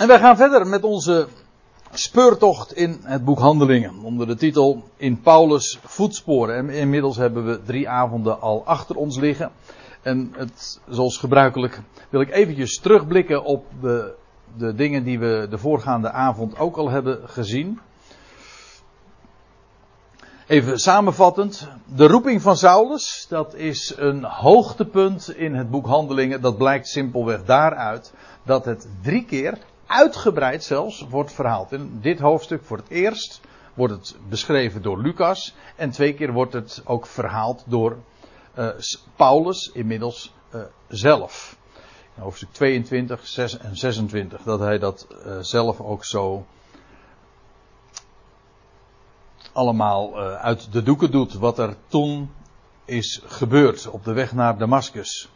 En wij gaan verder met onze speurtocht in het boek Handelingen. Onder de titel In Paulus' voetsporen. En inmiddels hebben we drie avonden al achter ons liggen. En het, zoals gebruikelijk wil ik eventjes terugblikken op de, de dingen die we de voorgaande avond ook al hebben gezien. Even samenvattend. De roeping van Saulus, dat is een hoogtepunt in het boek Handelingen. Dat blijkt simpelweg daaruit dat het drie keer, uitgebreid zelfs, wordt verhaald. In dit hoofdstuk voor het eerst wordt het beschreven door Lucas. En twee keer wordt het ook verhaald door uh, Paulus, inmiddels uh, zelf. In hoofdstuk 22 6 en 26. Dat hij dat uh, zelf ook zo allemaal uit de doeken doet wat er toen is gebeurd op de weg naar Damascus.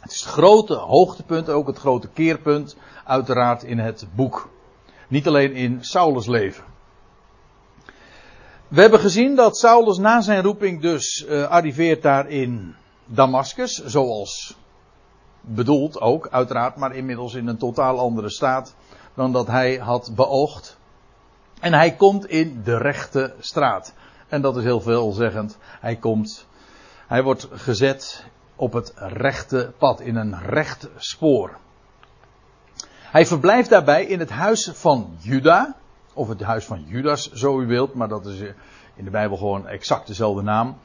Het is het grote hoogtepunt, ook het grote keerpunt, uiteraard in het boek. Niet alleen in Saulus leven. We hebben gezien dat Saulus na zijn roeping dus uh, arriveert daar in Damascus, zoals bedoeld ook, uiteraard, maar inmiddels in een totaal andere staat dan dat hij had beoogd. En hij komt in de rechte straat. En dat is heel veelzeggend. Hij komt, hij wordt gezet op het rechte pad, in een recht spoor. Hij verblijft daarbij in het huis van Juda, of het huis van Judas, zo u wilt, maar dat is in de Bijbel gewoon exact dezelfde naam.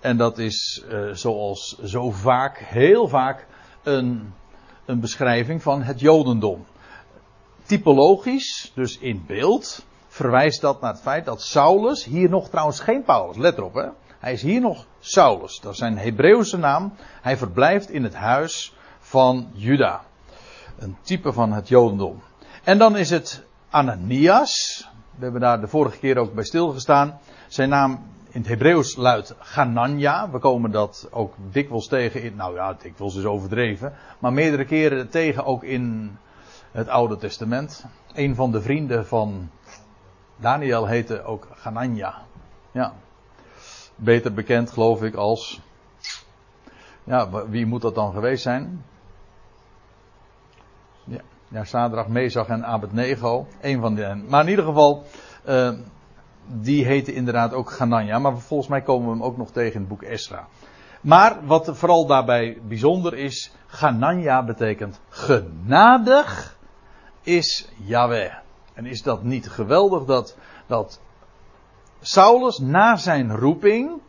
En dat is uh, zoals zo vaak, heel vaak, een, een beschrijving van het Jodendom. Typologisch, dus in beeld, verwijst dat naar het feit dat Saulus, hier nog trouwens geen Paulus, let erop hè. Hij is hier nog Saulus, dat is zijn Hebreeuwse naam. Hij verblijft in het huis van Juda. Een type van het Jodendom. En dan is het Ananias. We hebben daar de vorige keer ook bij stilgestaan. Zijn naam in het Hebreeuws luidt Ganania. We komen dat ook dikwijls tegen in, nou ja, dikwijls is overdreven. Maar meerdere keren tegen ook in het Oude Testament. Een van de vrienden van Daniel heette ook Ganania. Ja. Beter bekend, geloof ik, als. Ja, wie moet dat dan geweest zijn? Ja, ja Sadrach, Mezach en Abednego. Een van hen. Maar in ieder geval, uh, die heette inderdaad ook Ganania. Maar volgens mij komen we hem ook nog tegen in het boek Esra. Maar wat vooral daarbij bijzonder is, Ganania betekent genadig is Yahweh. En is dat niet geweldig dat, dat Saulus na zijn roeping,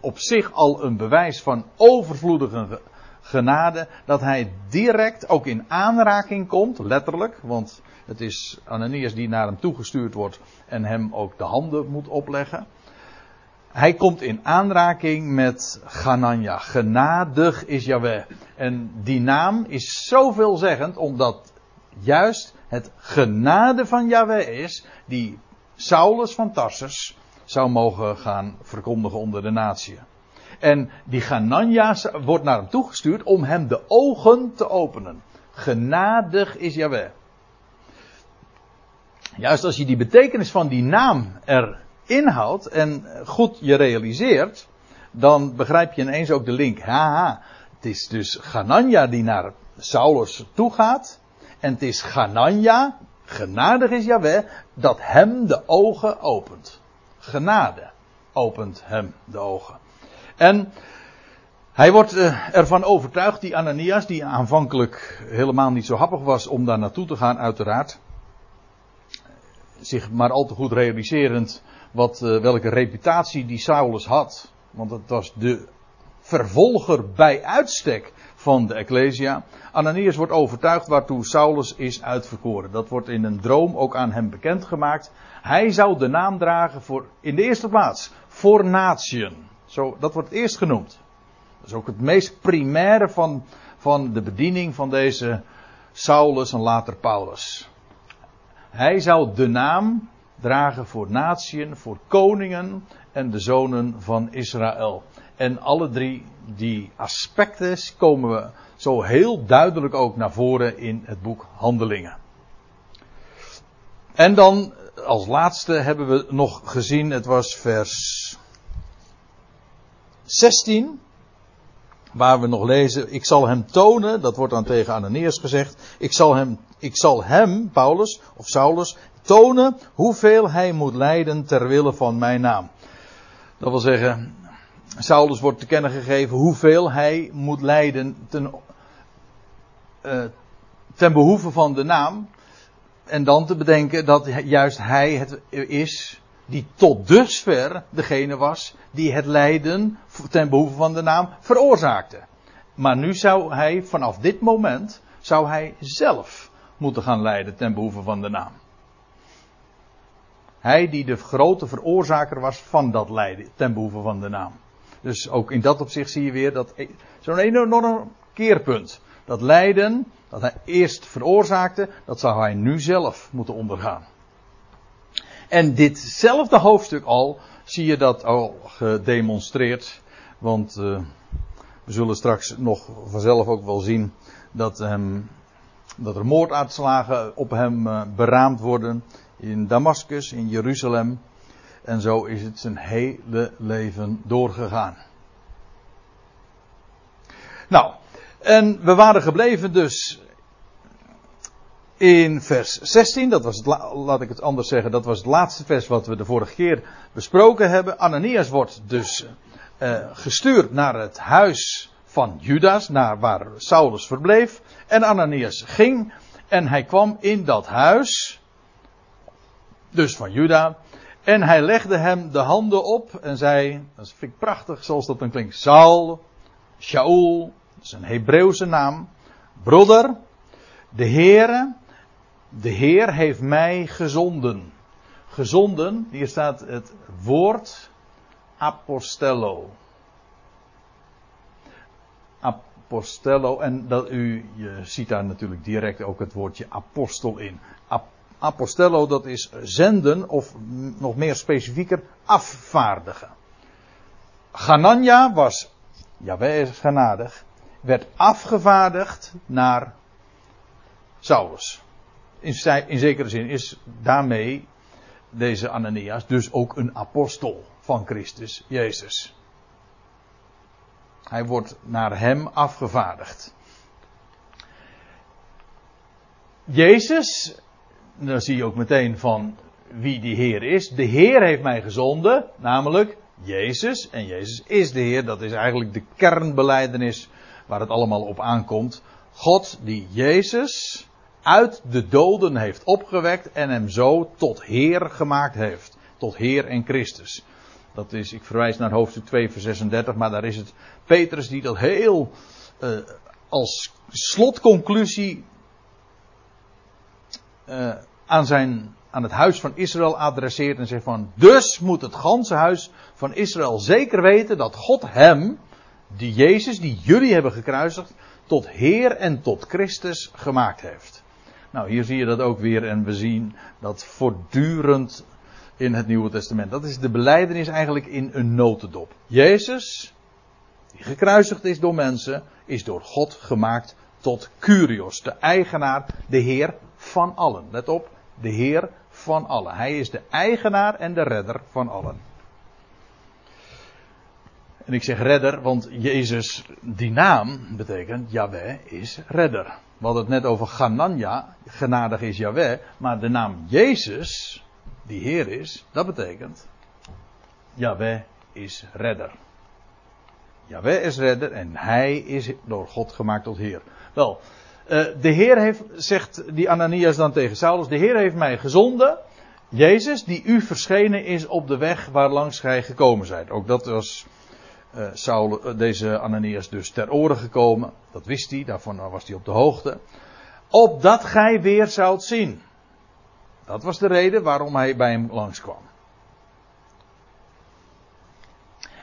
op zich al een bewijs van overvloedige genade, dat hij direct ook in aanraking komt, letterlijk, want het is Ananias die naar hem toegestuurd wordt en hem ook de handen moet opleggen. Hij komt in aanraking met Ganania. Genadig is Yahweh. En die naam is zoveelzeggend omdat juist het genade van Yahweh is, die Saulus van Tarsus zou mogen gaan verkondigen onder de natie. En die Ganania wordt naar hem toegestuurd om hem de ogen te openen. Genadig is Yahweh. Juist als je die betekenis van die naam erin houdt en goed je realiseert, dan begrijp je ineens ook de link. Haha, het is dus Ganania die naar Saulus toe gaat. En het is Ganania, genadig is Yahweh, dat hem de ogen opent. Genade opent hem de ogen. En hij wordt uh, ervan overtuigd, die Ananias, die aanvankelijk helemaal niet zo happig was om daar naartoe te gaan, uiteraard. Zich maar al te goed realiserend wat, uh, welke reputatie die Saulus had. Want het was de vervolger bij uitstek van de Ecclesia. Ananias wordt overtuigd waartoe Saulus is uitverkoren. Dat wordt in een droom ook aan hem bekendgemaakt. Hij zou de naam dragen voor, in de eerste plaats, voor natieën. Zo, dat wordt eerst genoemd. Dat is ook het meest primaire van, van de bediening van deze Saulus en later Paulus. Hij zou de naam dragen voor natieën, voor koningen en de zonen van Israël. En alle drie die aspecten komen we zo heel duidelijk ook naar voren in het boek Handelingen. En dan als laatste hebben we nog gezien, het was vers 16. waar we nog lezen, ik zal hem tonen, dat wordt dan tegen Ananias gezegd, ik zal hem, ik zal hem, Paulus of Saulus, tonen hoeveel hij moet lijden ter wille van mijn naam. Dat wil zeggen, Saulus wordt te kennen gegeven hoeveel hij moet lijden ten, uh, ten behoeve van de naam. En dan te bedenken dat juist hij het is die tot dusver degene was die het lijden ten behoeve van de naam veroorzaakte. Maar nu zou hij vanaf dit moment zou hij zelf moeten gaan lijden ten behoeve van de naam. Hij die de grote veroorzaker was van dat lijden ten behoeve van de naam. Dus ook in dat opzicht zie je weer dat e- zo'n enorm keerpunt. Dat lijden dat hij eerst veroorzaakte, dat zou hij nu zelf moeten ondergaan. En ditzelfde hoofdstuk al zie je dat al gedemonstreerd. Want uh, we zullen straks nog vanzelf ook wel zien dat, dat er moordaanslagen op hem uh, beraamd worden. In Damascus, in Jeruzalem. En zo is het zijn hele leven doorgegaan. Nou, en we waren gebleven dus in vers 16, dat was het, laat ik het anders zeggen, dat was het laatste vers wat we de vorige keer besproken hebben. Ananias wordt dus uh, gestuurd naar het huis van Judas, naar waar Saulus verbleef. En Ananias ging en hij kwam in dat huis, dus van Juda. En hij legde hem de handen op en zei, dat vind ik prachtig zoals dat dan klinkt, Saul, Shaul, dat is een Hebreeuwse naam, broeder, de Heere, de Heer heeft mij gezonden. Gezonden, hier staat het woord apostello. Apostello, en dat u, je ziet daar natuurlijk direct ook het woordje apostel in. apostello, dat is zenden, of nog meer specifieker, afvaardigen. Ganania was, wij is genadig, werd afgevaardigd naar Saulus in, in zekere zin is daarmee deze Ananias dus ook een apostel van Christus Jezus. Hij wordt naar hem afgevaardigd. Jezus, dan zie je ook meteen van wie die Heer is. De Heer heeft mij gezonden, namelijk Jezus. En Jezus is de Heer, dat is eigenlijk de kernbeleidenis waar het allemaal op aankomt. God die Jezus uit de doden heeft opgewekt en hem zo tot Heer gemaakt heeft. Tot Heer en Christus. Dat is, ik verwijs naar hoofdstuk 2 vers 36, maar daar is het Petrus die dat heel uh, als slotconclusie uh, aan, zijn, aan het huis van Israël adresseert en zegt van, dus moet het ganse huis van Israël zeker weten dat God hem, die Jezus, die jullie hebben gekruisigd, tot Heer en tot Christus gemaakt heeft. Nou, hier zie je dat ook weer en we zien dat voortdurend in het Nieuwe Testament. Dat is de beleidenis eigenlijk in een notendop. Jezus, die gekruisigd is door mensen, is door God gemaakt tot Curios, de eigenaar, de Heer van allen. Let op, de Heer van allen. Hij is de eigenaar en de redder van allen. En ik zeg redder, want Jezus, die naam betekent, Yahweh is redder. We hadden het net over Ganania, genadig is Yahweh, maar de naam Jezus, die Heer is, dat betekent, Yahweh is redder. Yahweh is redder en hij is door God gemaakt tot Heer. Wel, eh, de Heer heeft, zegt die Ananias dan tegen Saulus, de Heer heeft mij gezonden, Jezus, die u verschenen is op de weg waar langs gij gekomen zijt. Ook dat was uh, Saul, uh, deze Ananias dus ter oren gekomen. Dat wist hij, daarvan was hij op de hoogte. Opdat gij weer zoudt zien. Dat was de reden waarom hij bij hem langskwam.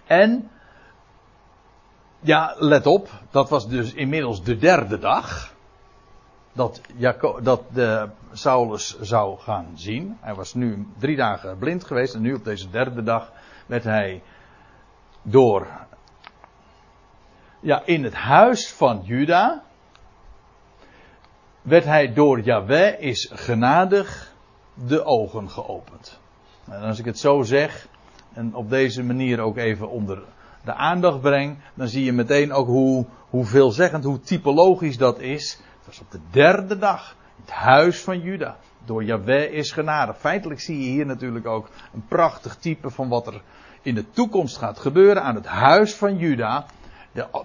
En, ja, let op, dat was dus inmiddels de derde dag. Dat, Jaco dat de Saulus zou gaan zien. Hij was nu drie dagen blind geweest en nu op deze derde dag werd hij door, ja, in het huis van Juda, werd hij door Yahweh is genadig de ogen geopend. En als ik het zo zeg, en op deze manier ook even onder de aandacht breng, dan zie je meteen ook hoe, hoe veelzeggend, hoe typologisch dat is. Het was op de derde dag, het huis van Juda. Door Yahweh is genade. Feitelijk zie je hier natuurlijk ook een prachtig type van wat er in de toekomst gaat gebeuren aan het huis van Juda.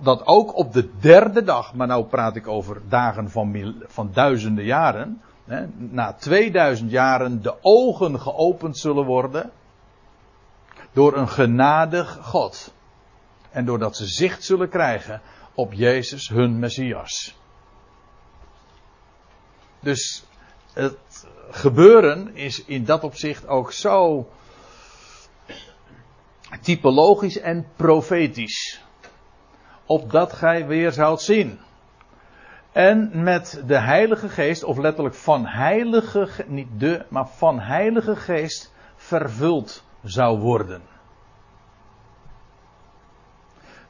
Dat ook op de derde dag, maar nou praat ik over dagen van, van duizenden jaren. Hè, na 2000 jaren de ogen geopend zullen worden. Door een genadig God. En doordat ze zicht zullen krijgen op Jezus, hun Messias. Dus het gebeuren is in dat opzicht ook zo typologisch en profetisch. Opdat gij weer zoudt zien. En met de Heilige Geest, of letterlijk van Heilige, niet de, maar van Heilige Geest vervuld zou worden.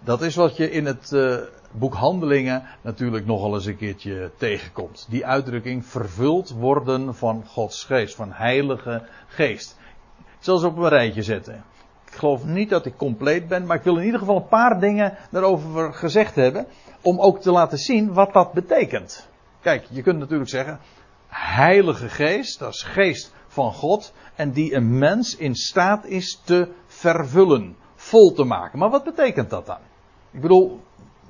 Dat is wat je in het uh, boek Handelingen natuurlijk nogal eens een keertje tegenkomt. Die uitdrukking vervuld worden van Gods Geest, van Heilige Geest. Ik zal ze op een rijtje zetten. Ik geloof niet dat ik compleet ben, maar ik wil in ieder geval een paar dingen daarover gezegd hebben. Om ook te laten zien wat dat betekent. Kijk, je kunt natuurlijk zeggen, Heilige Geest, dat is Geest van God. En die een mens in staat is te vervullen, vol te maken. Maar wat betekent dat dan? Ik bedoel,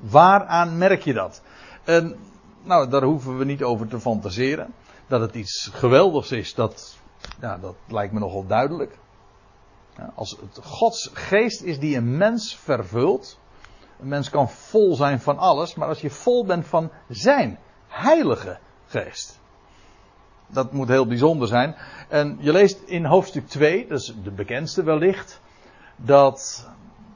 waaraan merk je dat? En, nou, daar hoeven we niet over te fantaseren. Dat het iets geweldigs is, dat, ja, dat lijkt me nogal duidelijk. Als het Gods geest is die een mens vervult. Een mens kan vol zijn van alles, maar als je vol bent van zijn heilige geest. Dat moet heel bijzonder zijn. En je leest in hoofdstuk 2, dat is de bekendste wellicht, dat,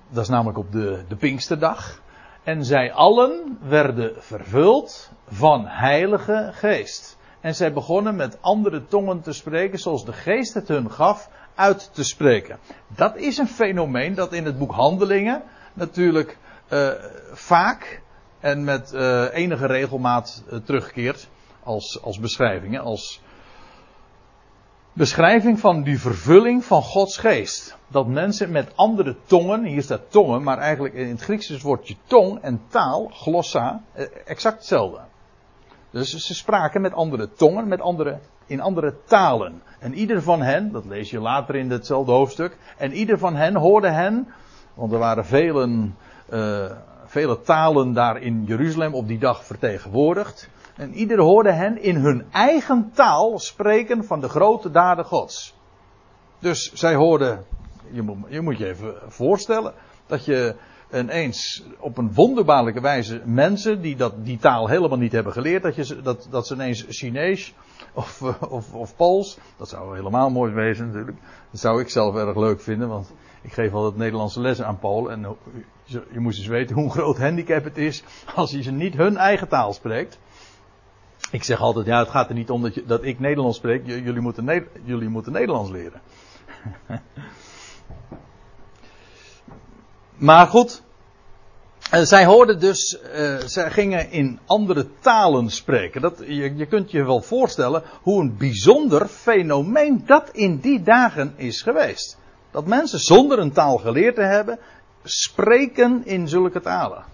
dat is namelijk op de, de Pinksterdag. En zij allen werden vervuld van heilige geest. En zij begonnen met andere tongen te spreken zoals de geest het hun gaf uit te spreken. Dat is een fenomeen dat in het boek Handelingen natuurlijk uh, vaak en met uh, enige regelmaat uh, terugkeert als, als beschrijving. Als beschrijving van die vervulling van Gods geest. Dat mensen met andere tongen, hier staat tongen, maar eigenlijk in het Grieks is het woordje tong en taal, glossa, exact hetzelfde. Dus ze spraken met andere tongen, met andere, in andere talen. En ieder van hen, dat lees je later in hetzelfde hoofdstuk, en ieder van hen hoorde hen, want er waren velen, uh, vele talen daar in Jeruzalem op die dag vertegenwoordigd. En ieder hoorde hen in hun eigen taal spreken van de grote daden Gods. Dus zij hoorden, je, moet je even voorstellen, dat je ineens op een wonderbaarlijke wijze mensen die dat, die taal helemaal niet hebben geleerd, dat, je, dat, dat ze ineens Chinees of, of, of Pools, dat zou helemaal mooi wezen natuurlijk. Dat zou ik zelf erg leuk vinden, want ik geef altijd Nederlandse lessen aan Polen. En je, je moest eens weten hoe groot handicap het is als je ze niet hun eigen taal spreekt. Ik zeg altijd, ja, het gaat er niet om dat, dat ik Nederlands spreek, jullie moeten, jullie moeten Nederlands leren. maar goed, uh, zij hoorden dus, uh, zij gingen in andere talen spreken. Dat, je, je kunt je wel voorstellen hoe een bijzonder fenomeen dat in die dagen is geweest. Dat mensen zonder een taal geleerd te hebben, spreken in zulke talen.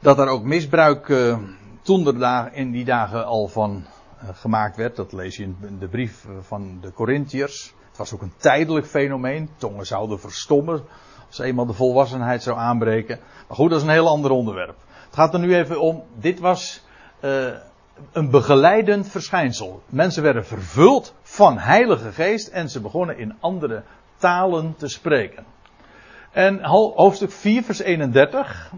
Dat er ook misbruik uh, toen in die dagen al van gemaakt werd, dat lees je in de brief van de Corinthiërs. Het was ook een tijdelijk fenomeen. Tongen zouden verstommen als eenmaal de volwassenheid zou aanbreken. Maar goed, dat is een heel ander onderwerp. Het gaat er nu even om, dit was uh, een begeleidend verschijnsel. Mensen werden vervuld van Heilige Geest en ze begonnen in andere talen te spreken. En hoofdstuk 4, vers 31,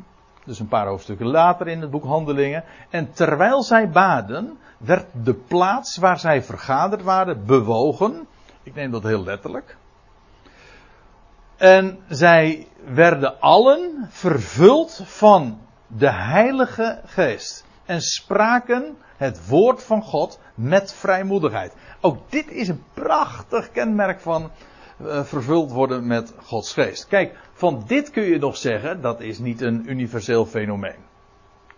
dus een paar hoofdstukken later in het boek Handelingen. En terwijl zij baden, werd de plaats waar zij vergaderd waren bewogen. Ik neem dat heel letterlijk. En zij werden allen vervuld van de Heilige Geest. En spraken het woord van God met vrijmoedigheid. Ook dit is een prachtig kenmerk van uh, vervuld worden met Gods Geest. Kijk, van dit kun je nog zeggen, dat is niet een universeel fenomeen.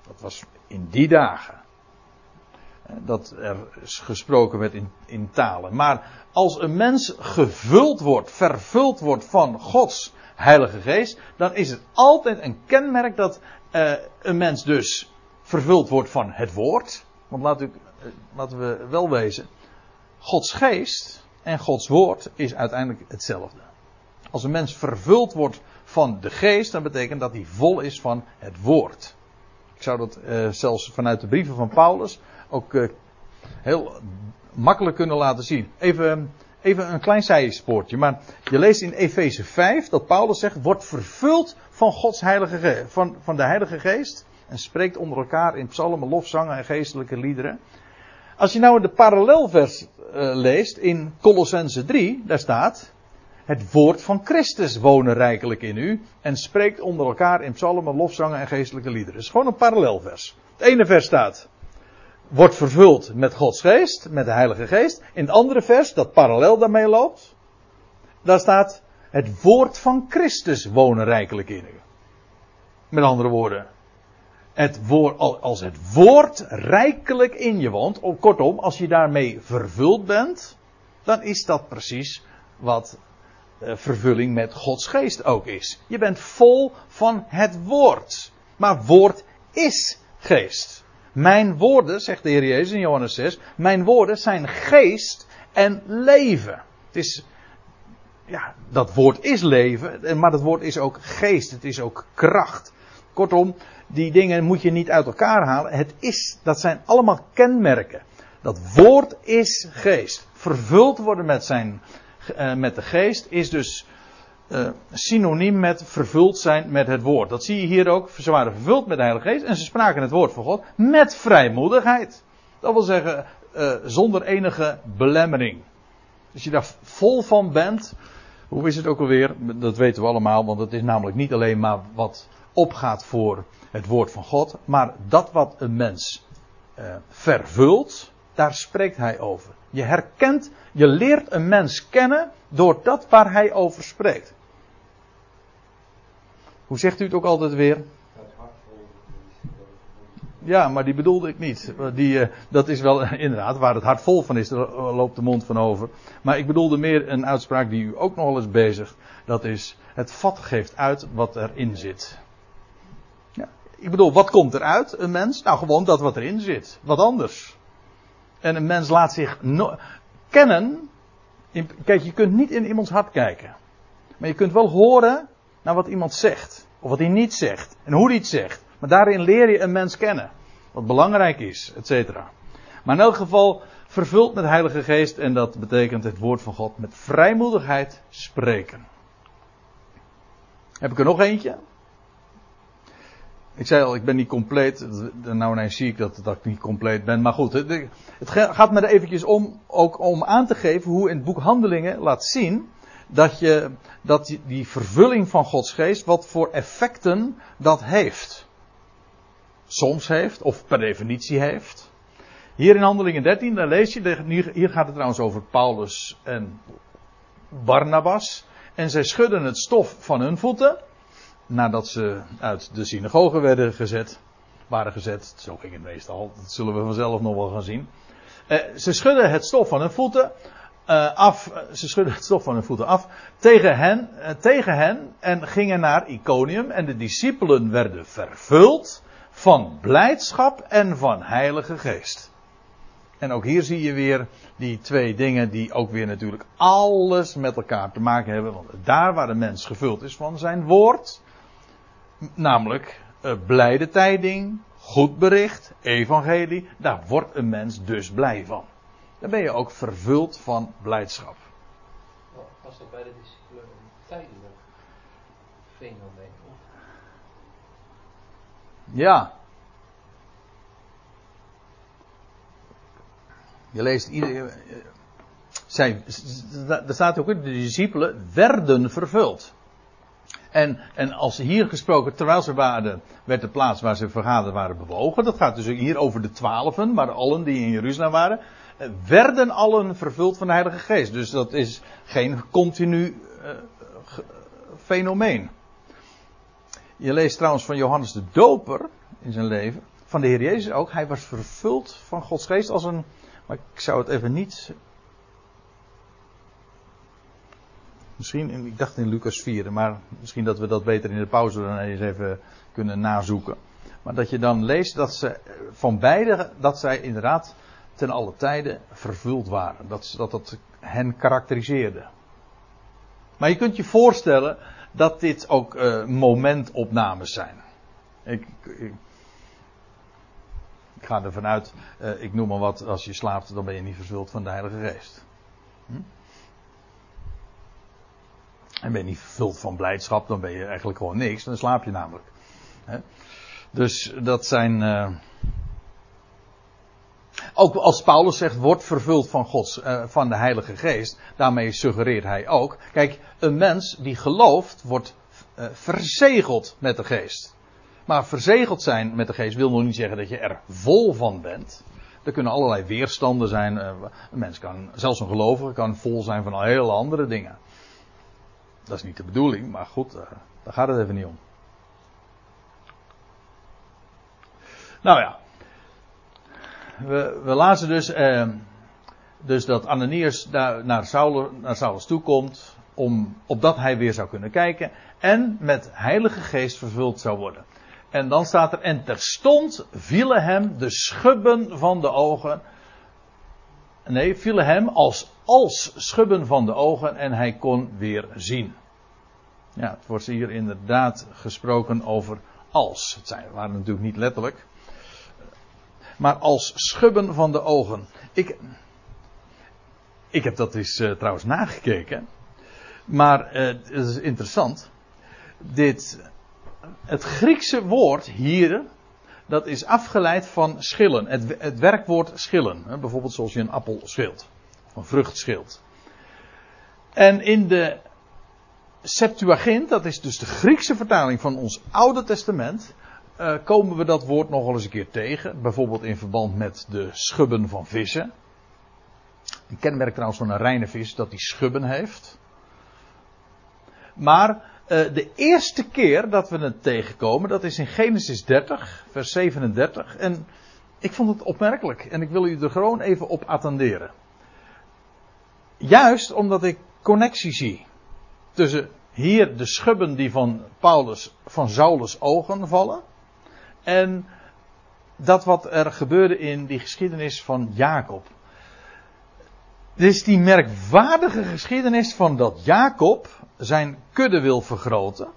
Dat was in die dagen. Dat er gesproken werd in, in talen. Maar als een mens gevuld wordt, vervuld wordt van Gods Heilige Geest, dan is het altijd een kenmerk dat uh, een mens dus vervuld wordt van het woord. Want laat u, laten we wel wezen, Gods geest en Gods woord is uiteindelijk hetzelfde. Als een mens vervuld wordt van de geest, dan betekent dat hij vol is van het woord. Ik zou dat uh, zelfs vanuit de brieven van Paulus ook uh, heel makkelijk kunnen laten zien. Even, even een klein zijspoortje. Maar je leest in Efeze 5 dat Paulus zegt: wordt vervuld van Gods heilige van, van de Heilige Geest. En spreekt onder elkaar in psalmen, lofzangen en geestelijke liederen. Als je nou de parallelvers uh, leest in Colossense 3, daar staat. Het woord van Christus wonen rijkelijk in u. En spreekt onder elkaar in psalmen, lofzangen en geestelijke liederen. Het is gewoon een parallelvers. Het ene vers staat. Wordt vervuld met Gods geest, met de Heilige Geest. In het andere vers, dat parallel daarmee loopt. Daar staat. Het woord van Christus wonen rijkelijk in u. Met andere woorden. Het woord, als het woord rijkelijk in je woont. Kortom, als je daarmee vervuld bent. Dan is dat precies wat uh, vervulling met Gods geest ook is. Je bent vol van het woord. Maar woord is geest. Mijn woorden, zegt de Heer Jezus in Johannes 6, mijn woorden zijn geest en leven. Het is, ja, dat woord is leven, maar dat woord is ook geest, het is ook kracht. Kortom, die dingen moet je niet uit elkaar halen. Het is, dat zijn allemaal kenmerken. Dat woord is geest. Vervuld worden met zijn uh, met de geest is dus uh, synoniem met vervuld zijn met het woord. Dat zie je hier ook. Ze waren vervuld met de Heilige Geest en ze spraken het woord van God met vrijmoedigheid. Dat wil zeggen, uh, zonder enige belemmering. Als je daar vol van bent, hoe is het ook alweer? Dat weten we allemaal, want het is namelijk niet alleen maar wat opgaat voor het woord van God, maar dat wat een mens vervult, daar spreekt hij over. Je herkent, je leert een mens kennen door dat waar hij over spreekt. Hoe zegt u het ook altijd weer? Ja, maar die bedoelde ik niet. Die, uh, dat is wel inderdaad waar het hart vol van is, daar loopt de mond van over. Maar ik bedoelde meer een uitspraak die u ook nog wel eens bezig. Dat is, het vat geeft uit wat erin zit. Ja, ik bedoel, wat komt eruit, een mens? Nou, gewoon dat wat erin zit. Wat anders. En een mens laat zich no kennen. In, kijk, je kunt niet in iemands hart kijken. Maar je kunt wel horen naar wat iemand zegt. Of wat hij niet zegt. En hoe hij het zegt. Maar daarin leer je een mens kennen. Wat belangrijk is, et cetera. Maar in elk geval vervuld met Heilige Geest. En dat betekent het woord van God met vrijmoedigheid spreken. Heb ik er nog eentje? Ik zei al, ik ben niet compleet. Nou ineens zie ik dat, dat ik niet compleet ben. Maar goed, het, het gaat me er eventjes om, ook om aan te geven hoe in het boek Handelingen laat zien dat, je, dat die, vervulling van Gods geest, wat voor effecten dat heeft. Soms heeft, of per definitie heeft. Hier in Handelingen 13, daar lees je, hier gaat het trouwens over Paulus en Barnabas. En zij schudden het stof van hun voeten nadat ze uit de synagoge werden gezet, waren gezet. Zo ging het meestal, dat zullen we vanzelf nog wel gaan zien. Uh, ze schudden het stof van hun voeten uh, af, ze schudden het stof van hun voeten af tegen hen, uh, tegen hen en gingen naar Iconium en de discipelen werden vervuld van blijdschap en van heilige geest. En ook hier zie je weer die twee dingen die ook weer natuurlijk alles met elkaar te maken hebben. Want daar waar de mens gevuld is van zijn woord, Namelijk uh, blijde tijding, goed bericht, evangelie. Daar wordt een mens dus blij van. Dan ben je ook vervuld van blijdschap. Dat bij de discipelen een tijdelijk fenomeen? Ja. Je leest ieder. Zij, er staat ook in, de discipelen werden vervuld. En, en als hier gesproken, terwijl ze waren, werd de plaats waar ze vergaderd waren bewogen. Dat gaat dus hier over de twaalfen, maar allen die in Jeruzalem waren. Eh, werden allen vervuld van de Heilige Geest. Dus dat is geen continu uh, fenomeen. Je leest trouwens van Johannes de Doper in zijn leven. van de Heer Jezus ook. Hij was vervuld van Gods geest als een. Maar ik zou het even niet. Misschien, ik dacht in Lucas 4, maar misschien dat we dat beter in de pauze dan eens even kunnen nazoeken. Maar dat je dan leest dat ze eh, van beide, dat zij inderdaad ten alle tijden vervuld waren. Dat dat, dat hen karakteriseerde. Maar je kunt je voorstellen dat dit ook eh, momentopnames zijn. Ik, ik, ik ga ervan uit, eh, ik noem maar wat, als je slaapt, dan ben je niet vervuld van de Heilige Geest. Hm? En ben je niet vervuld van blijdschap, dan ben je eigenlijk gewoon niks, dan slaap je namelijk. Hè? Dus dat zijn. eh, ook als Paulus zegt, wordt vervuld van Gods, eh, van de Heilige Geest, daarmee suggereert hij ook. Kijk, een mens die gelooft, wordt eh, verzegeld met de Geest. Maar verzegeld zijn met de Geest wil nog niet zeggen dat je er vol van bent. Er kunnen allerlei weerstanden zijn. eh, een mens kan, zelfs een gelovige, kan vol zijn van hele andere dingen. Dat is niet de bedoeling, maar goed, daar gaat het even niet om. Nou ja, we, we lazen dus, eh, dus dat Ananias daar naar, Saulus, naar toe komt, om, opdat hij weer zou kunnen kijken en met heilige geest vervuld zou worden. En dan staat er, en terstond vielen hem de schubben van de ogen. Nee, vielen hem als, als schubben van de ogen en hij kon weer zien. Ja, het wordt hier inderdaad gesproken over als. Het waren natuurlijk niet letterlijk. Maar als schubben van de ogen. Ik, ik heb dat eens uh, trouwens nagekeken. Maar uh, het is interessant. Dit, het Griekse woord hier, dat is afgeleid van schillen. Het, het werkwoord schillen. Hè, bijvoorbeeld zoals je een appel schilt. Een vrucht schilt. En in de Septuagint, dat is dus de Griekse vertaling van ons Oude Testament, uh, komen we dat woord nog wel eens een keer tegen. Bijvoorbeeld in verband met de schubben van vissen. Een kenmerk trouwens van een reine vis dat die schubben heeft. Maar uh, de eerste keer dat we het tegenkomen, dat is in Genesis 30, vers 37. En ik vond het opmerkelijk en ik wil u er gewoon even op attenderen. Juist omdat ik connectie zie tussen hier de schubben die van Paulus, van Saulus ogen vallen. En dat wat er gebeurde in die geschiedenis van Jacob. Is die merkwaardige geschiedenis van dat Jacob zijn kudde wil vergroten.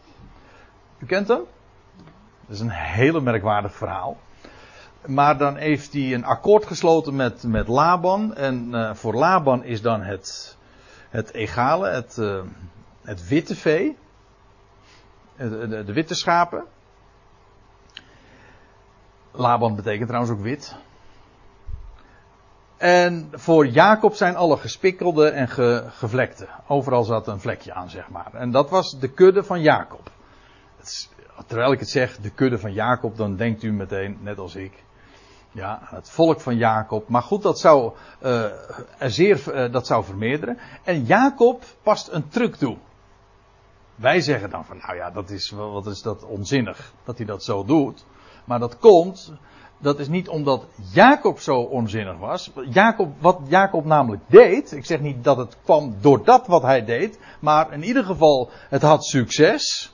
U kent hem? Dat is een hele merkwaardig verhaal. Maar dan heeft hij een akkoord gesloten met, met Laban. En uh, voor Laban is dan het, het egale, het, uh, het witte vee. De, de, de witte schapen. Laban betekent trouwens ook wit. En voor Jacob zijn alle gespikkelde en ge, gevlekte. Overal zat een vlekje aan, zeg maar. En dat was de kudde van Jacob. Terwijl ik het zeg, de kudde van Jacob, dan denkt u meteen, net als ik. Ja, het volk van Jacob. Maar goed, dat zou, uh, zeer, uh, dat zou vermeerderen. En Jacob past een truc toe. Wij zeggen dan van, nou ja, dat is, wat is dat onzinnig dat hij dat zo doet. Maar dat komt, dat is niet omdat Jacob zo onzinnig was. Jacob, wat Jacob namelijk deed, ik zeg niet dat het kwam door dat wat hij deed, maar in ieder geval, het had succes.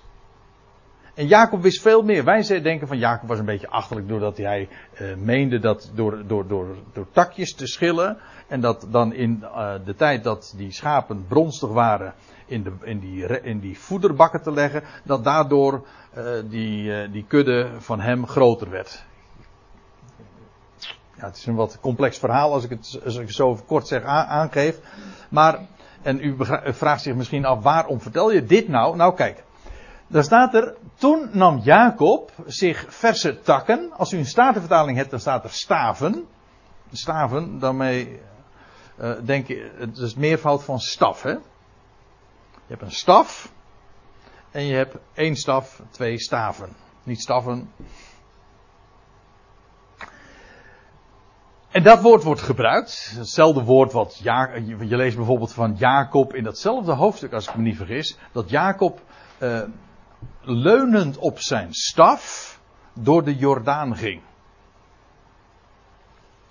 En Jacob wist veel meer. Wij denken van Jacob was een beetje achterlijk doordat hij uh, meende dat door, door, door, door takjes te schillen. En dat dan in uh, de tijd dat die schapen bronstig waren in, de, in, die, in die voederbakken te leggen. Dat daardoor uh, die, die kudde van hem groter werd. Ja, het is een wat complex verhaal als ik het, als ik het zo kort zeg aangeef. Maar, en u vraagt zich misschien af waarom vertel je dit nou? Nou kijk. Daar staat er, toen nam Jacob zich verse takken. Als u een statenvertaling hebt, dan staat er staven. Staven, daarmee uh, denk je, het is meervoud van staf. Hè? Je hebt een staf. En je hebt één staf, twee staven. Niet staffen. En dat woord wordt gebruikt. Hetzelfde woord wat je leest bijvoorbeeld van Jacob in datzelfde hoofdstuk, als ik me niet vergis. Dat Jacob uh, leunend op zijn staf door de Jordaan ging.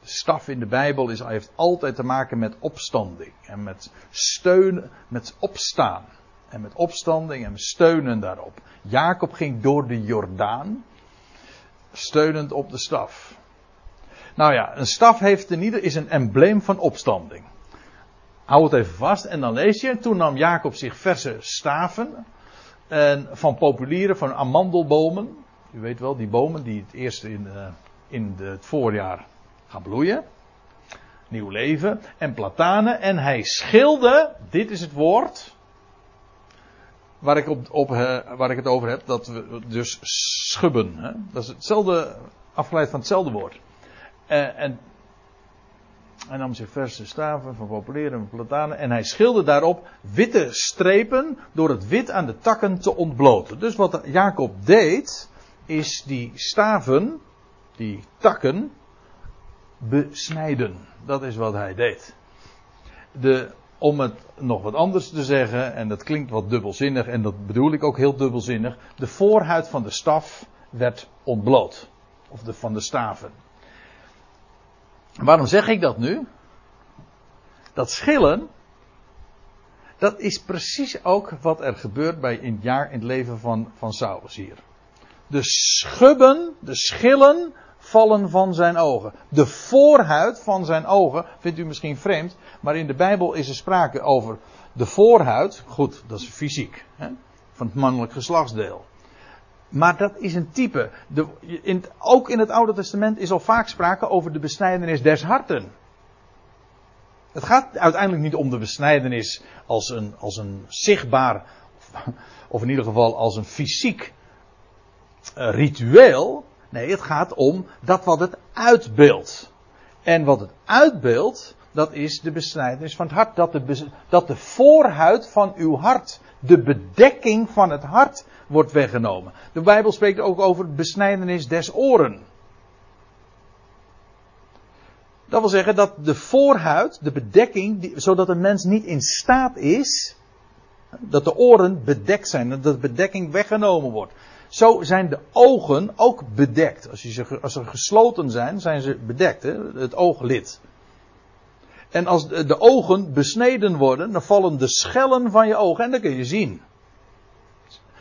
staf in de Bijbel is, heeft altijd te maken met opstanding. En met steun, met opstaan. En met opstanding en steunen daarop. Jacob ging door de Jordaan. Steunend op de staf. Nou ja, een staf heeft in ieder, is een embleem van opstanding. Hou het even vast en dan lees je. Toen nam Jacob zich verse staven. En van populieren, van amandelbomen. U weet wel, die bomen die het eerst in, uh, in het voorjaar gaan bloeien. Nieuw leven. En platanen. En hij schilde, dit is het woord. Waar ik, op, op, uh, waar ik het over heb. Dat we dus schubben. Hè? Dat is hetzelfde, afgeleid van hetzelfde woord. Uh, en hij nam zich verse staven van populieren en platanen en hij schilderde daarop witte strepen door het wit aan de takken te ontbloten. Dus wat Jacob deed, is die staven, die takken, besnijden. Dat is wat hij deed. De, om het nog wat anders te zeggen, en dat klinkt wat dubbelzinnig, en dat bedoel ik ook heel dubbelzinnig, de voorhuid van de staf werd ontbloot. Of de, van de staven. Waarom zeg ik dat nu? Dat schillen, dat is precies ook wat er gebeurt bij in het jaar in het leven van, van Saulus hier. De schubben, de schillen vallen van zijn ogen. De voorhuid van zijn ogen vindt u misschien vreemd, maar in de Bijbel is er sprake over de voorhuid. Goed, dat is fysiek, hè, van het mannelijk geslachtsdeel. Maar dat is een type. De, in, ook in het Oude Testament is al vaak sprake over de besnijdenis des harten. Het gaat uiteindelijk niet om de besnijdenis als een, als een zichtbaar, of in ieder geval als een fysiek uh, ritueel. Nee, het gaat om dat wat het uitbeeldt. En wat het uitbeeldt, dat is de besnijdenis van het hart. Dat de, dat de voorhuid van uw hart, de bedekking van het hart, wordt weggenomen. De Bijbel spreekt ook over besnijdenis des oren. Dat wil zeggen dat de voorhuid, de bedekking, die, zodat een mens niet in staat is, dat de oren bedekt zijn, dat de bedekking weggenomen wordt. Zo zijn de ogen ook bedekt. Als, ze, als ze gesloten zijn, zijn ze bedekt, hè? het ooglid. En als de, ogen besneden worden, dan vallen de schellen van je ogen en dan kun je zien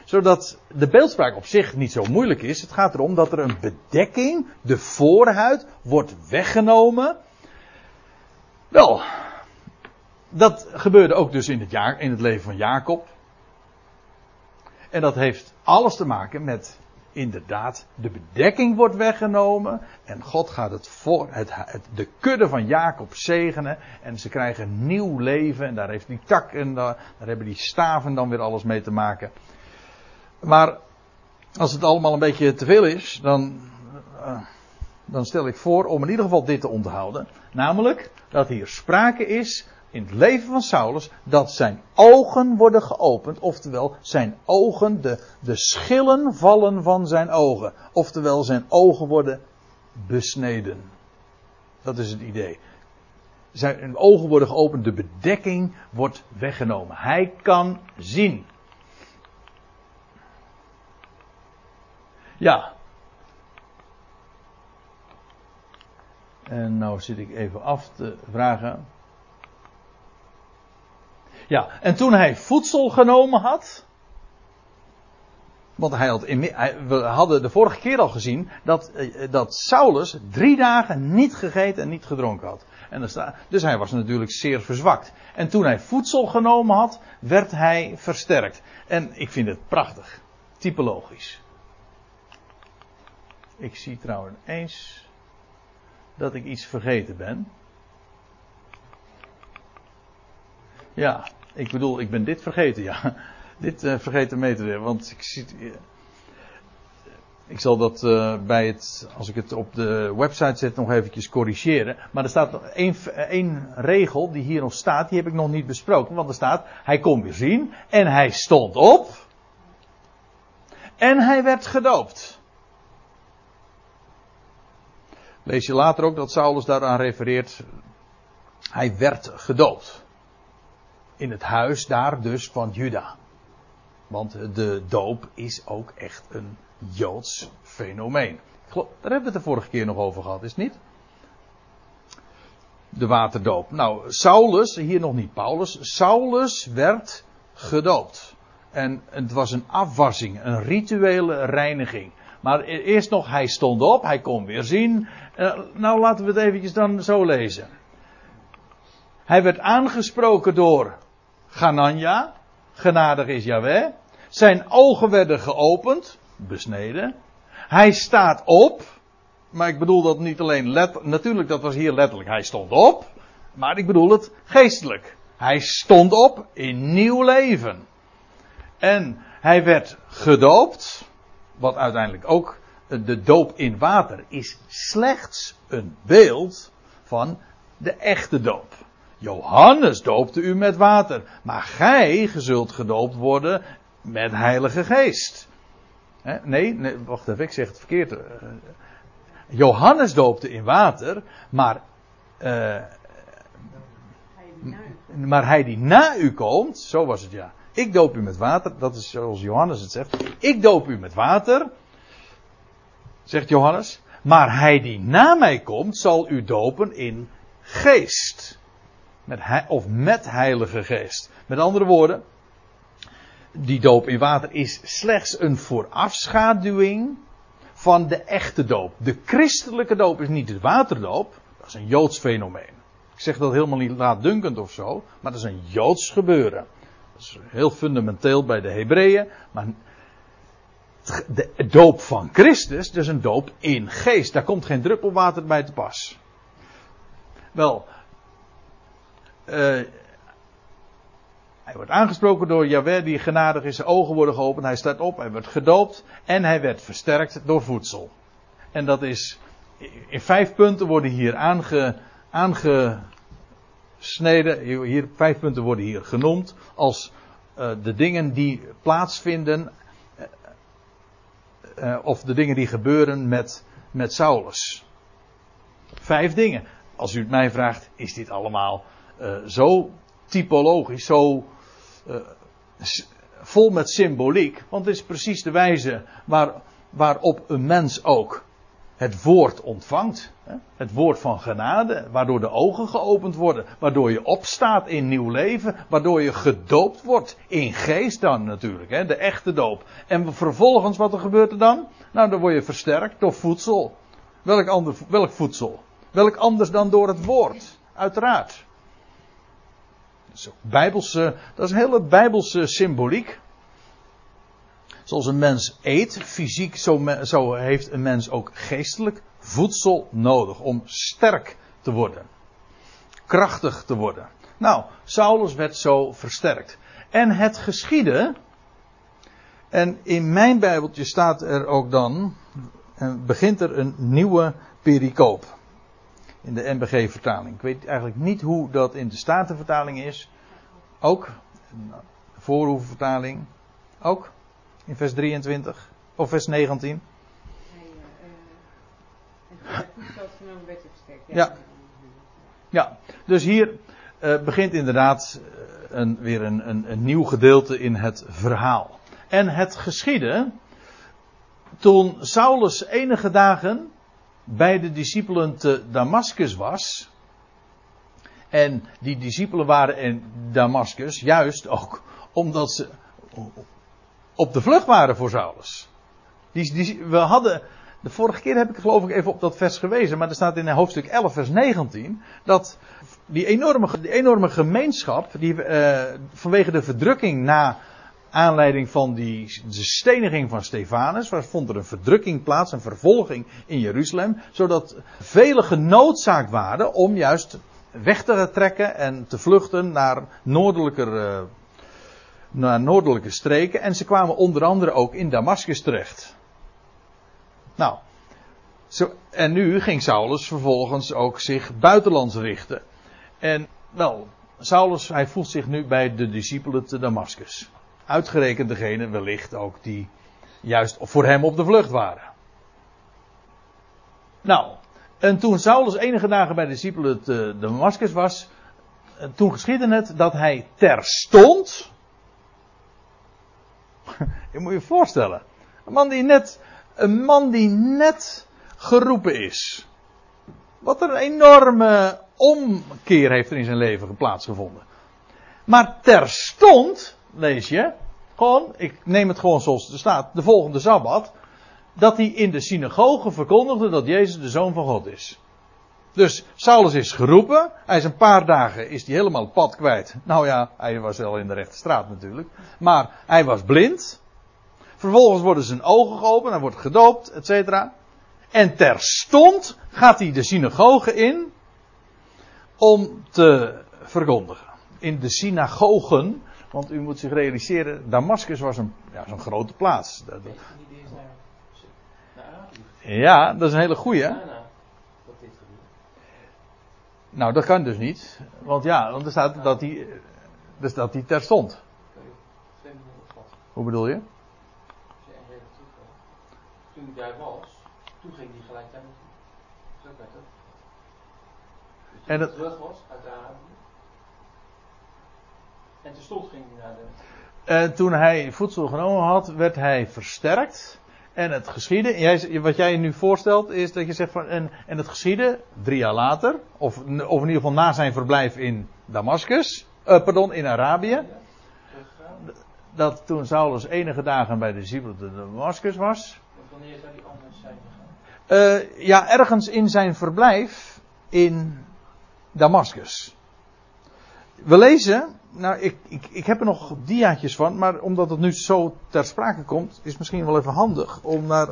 zodat de beeldspraak op zich niet zo moeilijk is. Het gaat erom dat er een bedekking, de voorhuid, wordt weggenomen. Wel, dat gebeurde ook dus in het, jaar, in het leven van Jacob. En dat heeft alles te maken met inderdaad, de bedekking wordt weggenomen. En God gaat het voor, het, de kudde van Jacob zegenen. En ze krijgen nieuw leven. En daar heeft die tak en daar, hebben die staven dan weer alles mee te maken. Maar als het allemaal een beetje te veel is, dan, uh, dan stel ik voor om in ieder geval dit te onthouden. Namelijk dat hier sprake is in het leven van Saulus dat zijn ogen worden geopend. Oftewel zijn ogen, de, de schillen vallen van zijn ogen. Oftewel zijn ogen worden besneden. Dat is het idee. Zijn ogen worden geopend, de bedekking wordt weggenomen. Hij kan zien. Ja. En nou zit ik even af te vragen. Ja, en toen hij voedsel genomen had. Want hij had in, we hadden de vorige keer al gezien dat, eh, dat Saulus drie dagen niet gegeten en niet gedronken had. En dus hij was natuurlijk zeer verzwakt. En toen hij voedsel genomen had, werd hij versterkt. En ik vind het prachtig. Typologisch. Ik zie trouwens eens dat ik iets vergeten ben. Ja, ik bedoel, ik ben dit vergeten, ja. Dit uh, vergeten mee te want ik zie. Uh, ik zal dat uh, bij het, als ik het op de website zet, nog eventjes corrigeren. Maar er staat nog één, één regel die hier nog staat, die heb ik nog niet besproken. Want er staat, hij kon weer zien en hij stond op. En hij werd gedoopt. Lees je later ook dat Saulus daaraan refereert. Hij werd gedoopt. In het huis daar dus van Juda. Want de doop is ook echt een Joods fenomeen. Daar hebben we het de vorige keer nog over gehad, is het niet? de waterdoop. Nou, Saulus, hier nog niet Paulus, Saulus werd gedoopt. En het was een afwassing, een rituele reiniging. Maar e- eerst nog, hij stond op, hij kon weer zien. Uh, nou, laten we het eventjes dan zo lezen. Hij werd aangesproken door Ganania, genadig is Yahweh. Zijn ogen werden geopend, besneden. Hij staat op, maar ik bedoel dat niet alleen letterlijk, natuurlijk dat was hier letterlijk, hij stond op, maar ik bedoel het geestelijk. Hij stond op in nieuw leven. En hij werd gedoopt, wat uiteindelijk ook de doop in water is slechts een beeld van de echte doop. Johannes doopte u met water, maar gij zult gedoopt worden met Heilige Geest. Nee, nee, wacht even, ik zeg het verkeerd. Eh, Johannes doopte in water, maar, uh, maar hij die na u komt, zo was het ja. Ik doop u met water, dat is zoals Johannes het zegt. Ik doop u met water, zegt Johannes. Maar hij die na mij komt, zal u dopen in geest. Met of met heilige geest. Met andere woorden, die doop in water is slechts een voorafschaduwing van de echte doop. De christelijke doop is niet de waterdoop, dat is een joods fenomeen. Ik zeg dat helemaal niet laatdunkend of zo, maar dat is een joods gebeuren. Dat is heel fundamenteel bij de Hebreeën, maar de doop van Christus, dus een doop in geest. Daar komt geen druppel water bij te pas. Wel, uh, hij wordt aangesproken door Yahweh die genadig is, zijn ogen worden geopend, hij staat op, hij wordt gedoopt en hij werd versterkt door voedsel. En dat is, in vijf punten worden hier aange, aangesneden, hier, vijf punten worden hier genoemd als uh, de dingen die plaatsvinden uh, of de dingen die gebeuren met, met Saulus. Vijf dingen. Als u het mij vraagt, is dit allemaal uh, zo typologisch, zo uh, vol met symboliek. Want het is precies de wijze waar, waarop een mens ook het woord ontvangt. Het woord van genade, waardoor de ogen geopend worden, waardoor je opstaat in nieuw leven, waardoor je gedoopt wordt in geest dan natuurlijk, hè, de echte doop. En vervolgens, wat er gebeurt er dan? Nou, dan word je versterkt door voedsel. Welk, ander, welk voedsel? Welk anders dan door het woord? Uiteraard. Bijbelse, dat is een hele bijbelse symboliek. Zoals een mens eet, fysiek, zo, zo heeft een mens ook geestelijk voedsel nodig om sterk te worden. Krachtig te worden. Nou, Saulus werd zo versterkt. En het geschiedde. En in mijn Bijbeltje staat er ook dan. En begint er een nieuwe pericoop. In de NBG-vertaling. Ik weet eigenlijk niet hoe dat in de Statenvertaling is. Ook. De. Ook. In vers 23. Of vers 19. Ja. Ja, dus hier uh, begint inderdaad eh, een, weer een, een, een nieuw gedeelte in het verhaal. En het geschiedde toen Saulus enige dagen bij de discipelen te Damascus was. En die discipelen waren in Damascus juist ook omdat ze op de vlucht waren voor Saulus. Die, die, we hadden, de vorige keer heb ik geloof ik even op dat vers gewezen, maar er staat in hoofdstuk 11 vers 19 dat die enorme, die enorme gemeenschap, die uh, vanwege de verdrukking na aanleiding van die, de steniging van Stefanus, waar vond er een verdrukking plaats, een vervolging in Jeruzalem, zodat velen genoodzaakt waren om juist weg te trekken en te vluchten naar noordelijker uh, naar noordelijke streken en ze kwamen onder andere ook in Damascus terecht. Nou, zo, en nu ging Saulus vervolgens ook zich buitenlands richten. En wel, Saulus, hij voelt zich nu bij de discipelen te Damascus. Uitgerekend degene wellicht ook die juist voor hem op de vlucht waren. Nou, en toen Saulus enige dagen bij de discipelen te Damascus was, toen geschiedde het dat hij terstond, je moet je voorstellen. Een man die net, een man die net geroepen is. Wat een enorme omkeer heeft er in zijn leven plaatsgevonden. Maar terstond, lees je, gewoon, ik neem het gewoon zoals het staat, de volgende Sabbat, dat hij in de synagoge verkondigde dat Jezus de Zoon van God is. Dus Saulus is geroepen. Hij is een paar dagen is hij helemaal het pad kwijt. Nou ja, hij was wel in de rechte straat natuurlijk. Maar hij was blind. Vervolgens worden zijn ogen geopend. Hij wordt gedoopt, et cetera. En terstond gaat hij de synagoge in. Om te verkondigen. In de synagogen. Want u moet zich realiseren, Damascus was een, ja, zo'n grote plaats. Ja, dat is een hele goeie. dat. Nou, dat kan dus niet. Want ja, want er staat dat hij, dus dat hij minuten opvatten. Hoe bedoel je? Toen hij daar was, toen ging hij gelijk daar naartoe. Zo kan toen En dat- terug was uit Arabië. En terstond ging hij naar de. En toen hij voedsel genomen had, werd hij versterkt. En het geschiedde, jij, wat jij je nu voorstelt, is dat je zegt van, en, en het geschiedde drie jaar later, of, of in ieder geval na zijn verblijf in Damascus, eh, pardon, in Arabië, dat toen Saulus enige dagen bij de discipelen te Damascus was, wanneer zou die anders zijn gegaan? eh, ja, ergens in zijn verblijf in Damascus. We lezen, nou, ik, ik, ik heb er nog diaatjes van, maar omdat het nu zo ter sprake komt, is misschien wel even handig om naar,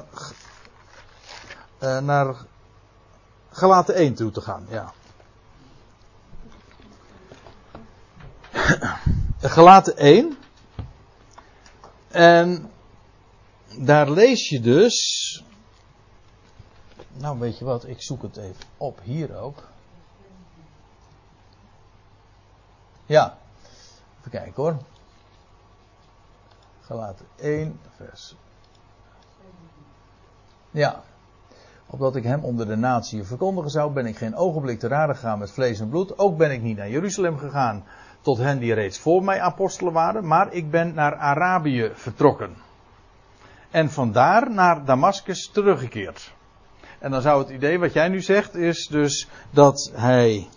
eh naar Galaten 1 toe te gaan. Ja. Galaten 1. En daar lees je dus. Nou, weet je wat, ik zoek het even op hier ook. Ja, even kijken hoor. Galaten 1, vers. Ja. Opdat ik hem onder de natie verkondigen zou, ben ik geen ogenblik te raden gegaan met vlees en bloed. Ook ben ik niet naar Jeruzalem gegaan tot hen die reeds voor mij apostelen waren, maar ik ben naar Arabië vertrokken. En vandaar naar Damascus teruggekeerd. En dan zou het idee wat jij nu zegt is dus dat hij.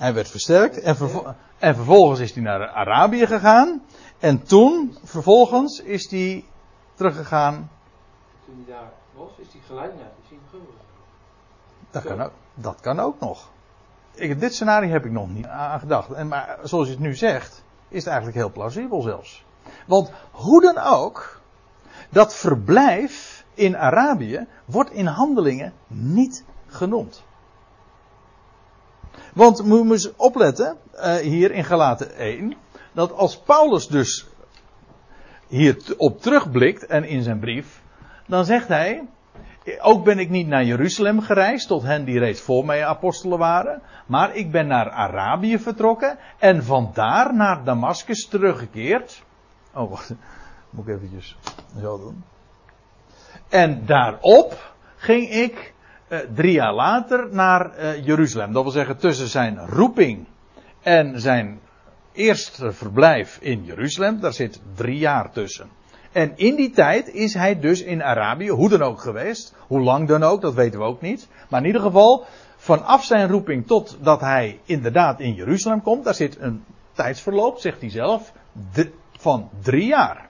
Hij werd versterkt en, vervo- en vervolgens is hij naar Arabië gegaan. En toen, vervolgens, is hij teruggegaan. Toen hij daar was, is hij gelijk naar de synagoge. Dat kan ook, dat kan ook nog. Ik, dit scenario heb ik nog niet aan gedacht. En, maar zoals je het nu zegt, is het eigenlijk heel plausibel zelfs. Want hoe dan ook, dat verblijf in Arabië wordt in handelingen niet genoemd. Want moet je eens opletten, eh, hier in Galaten 1, dat als Paulus dus hier op terugblikt en in zijn brief, dan zegt hij, ook ben ik niet naar Jeruzalem gereisd, tot hen die reeds voor mij apostelen waren, maar ik ben naar Arabië vertrokken en vandaar naar Damascus teruggekeerd. Oh, wacht, moet ik eventjes zo doen. En daarop ging ik eh, drie jaar later naar eh, Jeruzalem. Dat wil zeggen tussen zijn roeping en zijn eerste verblijf in Jeruzalem. Daar zit drie jaar tussen. En in die tijd is hij dus in Arabië, hoe dan ook geweest. Hoe lang dan ook, dat weten we ook niet. Maar in ieder geval, vanaf zijn roeping tot dat hij inderdaad in Jeruzalem komt, daar zit een tijdsverloop, zegt hij zelf, van drie jaar.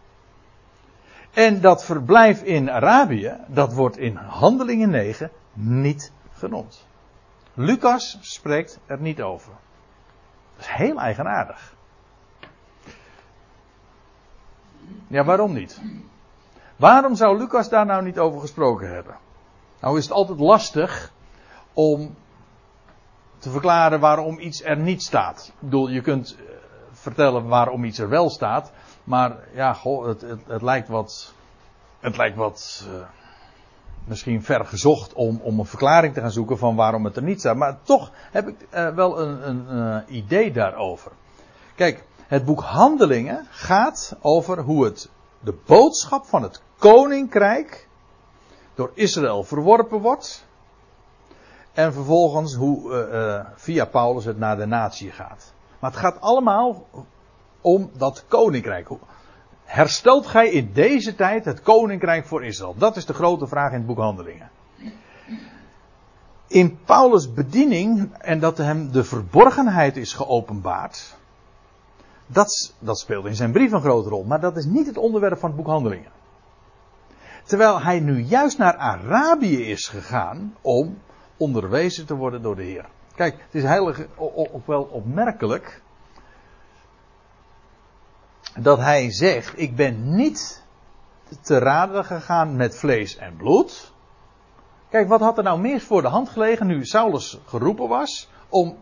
En dat verblijf in Arabië, dat wordt in Handelingen 9 niet genoemd. Lucas spreekt er niet over. Dat is heel eigenaardig. Ja, waarom niet? Waarom zou Lucas daar nou niet over gesproken hebben? Nou is het altijd lastig om te verklaren waarom iets er niet staat. Ik bedoel, je kunt eh, vertellen waarom iets er wel staat. Maar ja, het, het, het lijkt wat. Het lijkt wat. eh, misschien ver gezocht om, om een verklaring te gaan zoeken van waarom het er niet staat. Maar toch heb ik eh, wel een, een eh, idee daarover. Kijk, het boek Handelingen gaat over hoe het de boodschap van het koninkrijk door Israël verworpen wordt. En vervolgens hoe eh, via Paulus het naar de natie gaat. Maar het gaat allemaal om dat koninkrijk. Herstelt gij in deze tijd het koninkrijk voor Israël? Dat is de grote vraag in het boek Handelingen. in Paulus' bediening en dat hem de verborgenheid is geopenbaard, dat, dat speelt in zijn brief een grote rol. Maar dat is niet het onderwerp van het boek Handelingen. Terwijl hij nu juist naar Arabië is gegaan om onderwezen te worden door de Heer. Kijk, het is heilig ook wel opmerkelijk dat hij zegt: Ik ben niet te raden gegaan met vlees en bloed. Kijk, wat had er nou meer voor de hand gelegen nu Saulus geroepen was om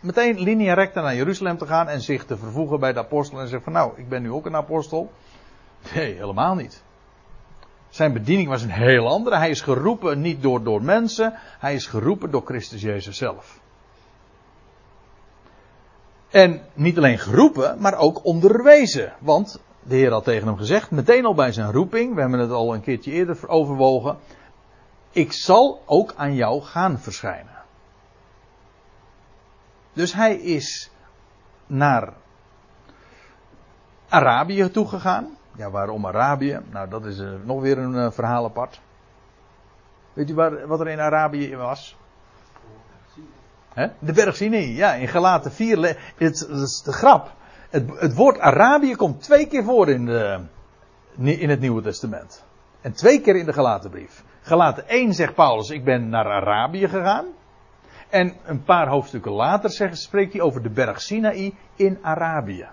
meteen linea recta naar Jeruzalem te gaan en zich te vervoegen bij de apostel en zeggen van nou, ik ben nu ook een apostel. Nee, helemaal niet. Zijn bediening was een heel andere. Hij is geroepen niet door, door mensen, hij is geroepen door Christus Jezus zelf. En niet alleen geroepen, maar ook onderwezen. Want de Heer had tegen hem gezegd, meteen al bij zijn roeping, we hebben het al een keertje eerder overwogen, ik zal ook aan jou gaan verschijnen. Dus hij is naar Arabië toegegaan. Ja, waarom Arabië? Nou, dat is uh, nog weer een uh, verhaal apart. Weet u wat er in Arabië was? De berg Sinai, ja, in Galaten 4. Het, het is de grap. Het, het, woord Arabië komt twee keer voor in, de, in het Nieuwe Testament. En twee keer in de Galatenbrief. Galaten 1 zegt Paulus, ik ben naar Arabië gegaan. En een paar hoofdstukken later zegt, spreekt hij over de berg Sinaï in Arabië.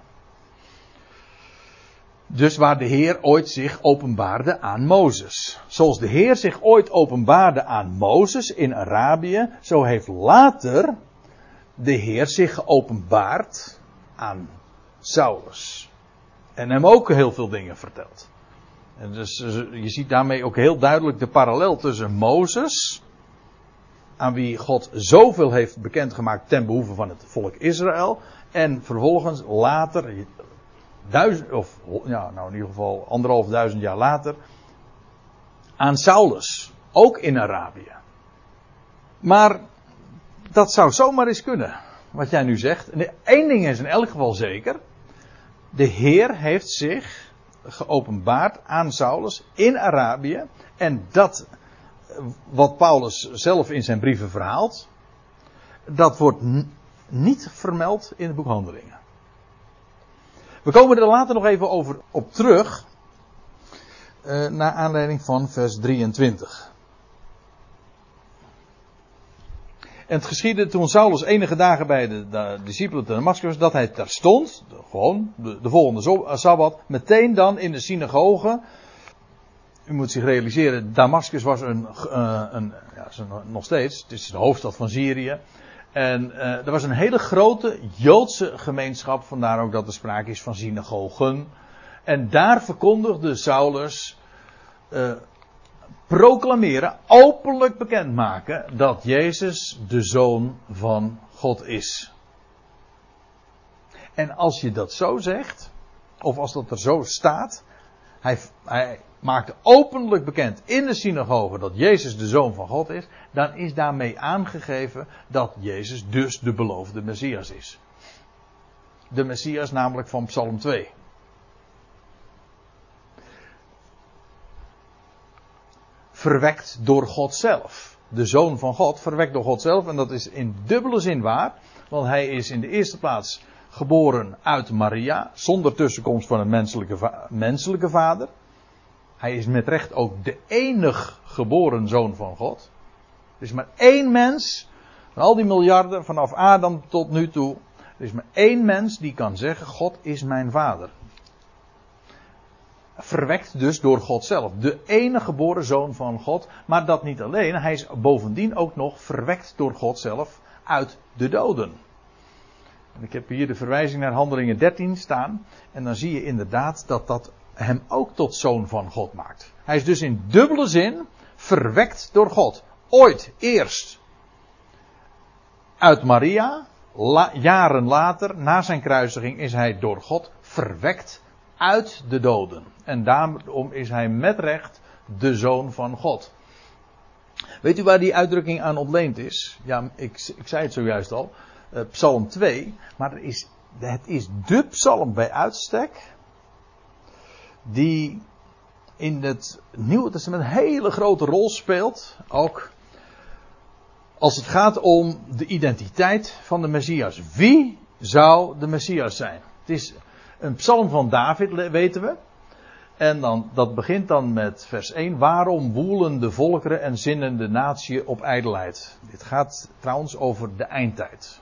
Dus waar de Heer ooit zich openbaarde aan Mozes. Zoals de Heer zich ooit openbaarde aan Mozes in Arabië, zo heeft later de Heer zich geopenbaard aan Saulus. En hem ook heel veel dingen verteld. En dus je ziet daarmee ook heel duidelijk de parallel tussen Mozes, aan wie God zoveel heeft bekendgemaakt ten behoeve van het volk Israël, en vervolgens later, duizend, of ja, nou in ieder geval anderhalf duizend jaar later, aan Saulus, ook in Arabië. Maar dat zou zomaar eens kunnen, wat jij nu zegt. Eén ding is in elk geval zeker, de Heer heeft zich geopenbaard aan Saulus in Arabië. En dat, wat Paulus zelf in zijn brieven verhaalt, dat wordt niet vermeld in het boek Handelingen. We komen er later nog even over op terug, uh, naar aanleiding van vers 23. En het geschiedde toen Saulus enige dagen bij de, de discipelen te Damascus, dat hij terstond, gewoon de, de volgende eh, sabbat, meteen dan in de synagoge. U moet zich realiseren, Damascus was een, uh, een ja, nog steeds, het is de hoofdstad van Syrië. En uh, er was een hele grote Joodse gemeenschap, vandaar ook dat er sprake is van synagogen. En daar verkondigde Saulus uh, proclameren, openlijk bekendmaken dat Jezus de Zoon van God is. En als je dat zo zegt, of als dat er zo staat, hij, hij maakte openlijk bekend in de synagoge dat Jezus de Zoon van God is, dan is daarmee aangegeven dat Jezus dus de beloofde Messias is. De Messias namelijk van Psalm 2. verwekt door God zelf. De zoon van God, verwekt door God zelf. En dat is in dubbele zin waar. Want hij is in de eerste plaats geboren uit Maria. Zonder tussenkomst van een menselijke, menselijke vader. Hij is met recht ook de enig geboren zoon van God. Er is maar één mens. Van al die miljarden vanaf Adam tot nu toe. Er is maar één mens die kan zeggen: God is mijn vader verwekt dus door God zelf. De enige geboren zoon van God. Maar dat niet alleen. Hij is bovendien ook nog verwekt door God zelf uit de doden. Ik heb hier de verwijzing naar Handelingen 13 staan. En dan zie je inderdaad dat dat hem ook tot zoon van God maakt. Hij is dus in dubbele zin verwekt door God. Ooit eerst uit Maria. jaren later, na zijn kruisiging, is hij door God verwekt uit de doden. En daarom is hij met recht de zoon van God. Weet u waar die uitdrukking aan ontleend is? Ja, ik, ik zei het zojuist al. Uh, psalm 2. Maar het is, het is de psalm bij uitstek. Die in het Nieuwe Testament een hele grote rol speelt. Ook als het gaat om de identiteit van de Messias. Wie zou de Messias zijn? Het is een psalm van David, weten we. En dan, dat begint dan met vers 1. Waarom woelen de volkeren en zinnen de natie op ijdelheid? Dit gaat trouwens over de eindtijd.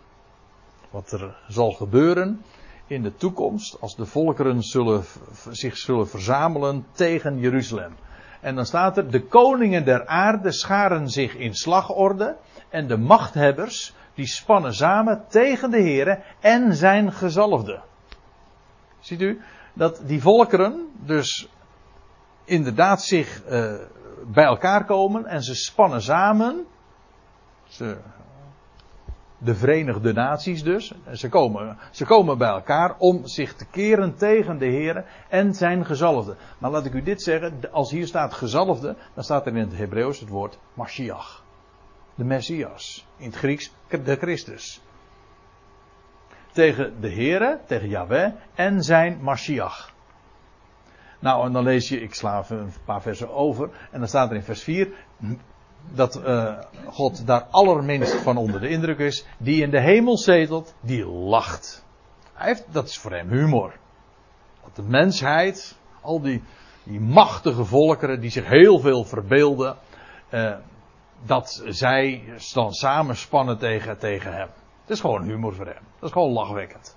Wat er zal gebeuren in de toekomst als de volkeren zullen, zich zullen verzamelen tegen Jeruzalem. En dan staat er, de koningen der aarde scharen zich in slagorde en de machthebbers die spannen samen tegen de Here en zijn gezalfde. Ziet u dat die volkeren dus inderdaad zich uh, bij elkaar komen en ze spannen samen. Ze, de Verenigde Naties dus. Ze komen, ze komen bij elkaar om zich te keren tegen de Heer en zijn gezalfde. Maar laat ik u dit zeggen, als hier staat gezalfde, dan staat er in het Hebreeuws het woord Mashiach. De Messias. In het Grieks de Christus tegen de Heere, tegen Yahweh en zijn Mashiach. Nou, en dan lees je, ik sla een paar versen over, en dan staat er in vers 4 dat uh, God daar allerminst van onder de indruk is. Die in de hemel zetelt, die lacht. Hij heeft, dat is voor hem humor. Dat de mensheid, al die, die machtige volkeren die zich heel veel verbeelden, uh, dat zij dan samenspannen tegen, tegen hem. Het is gewoon humor voor hem. Dat is gewoon lachwekkend.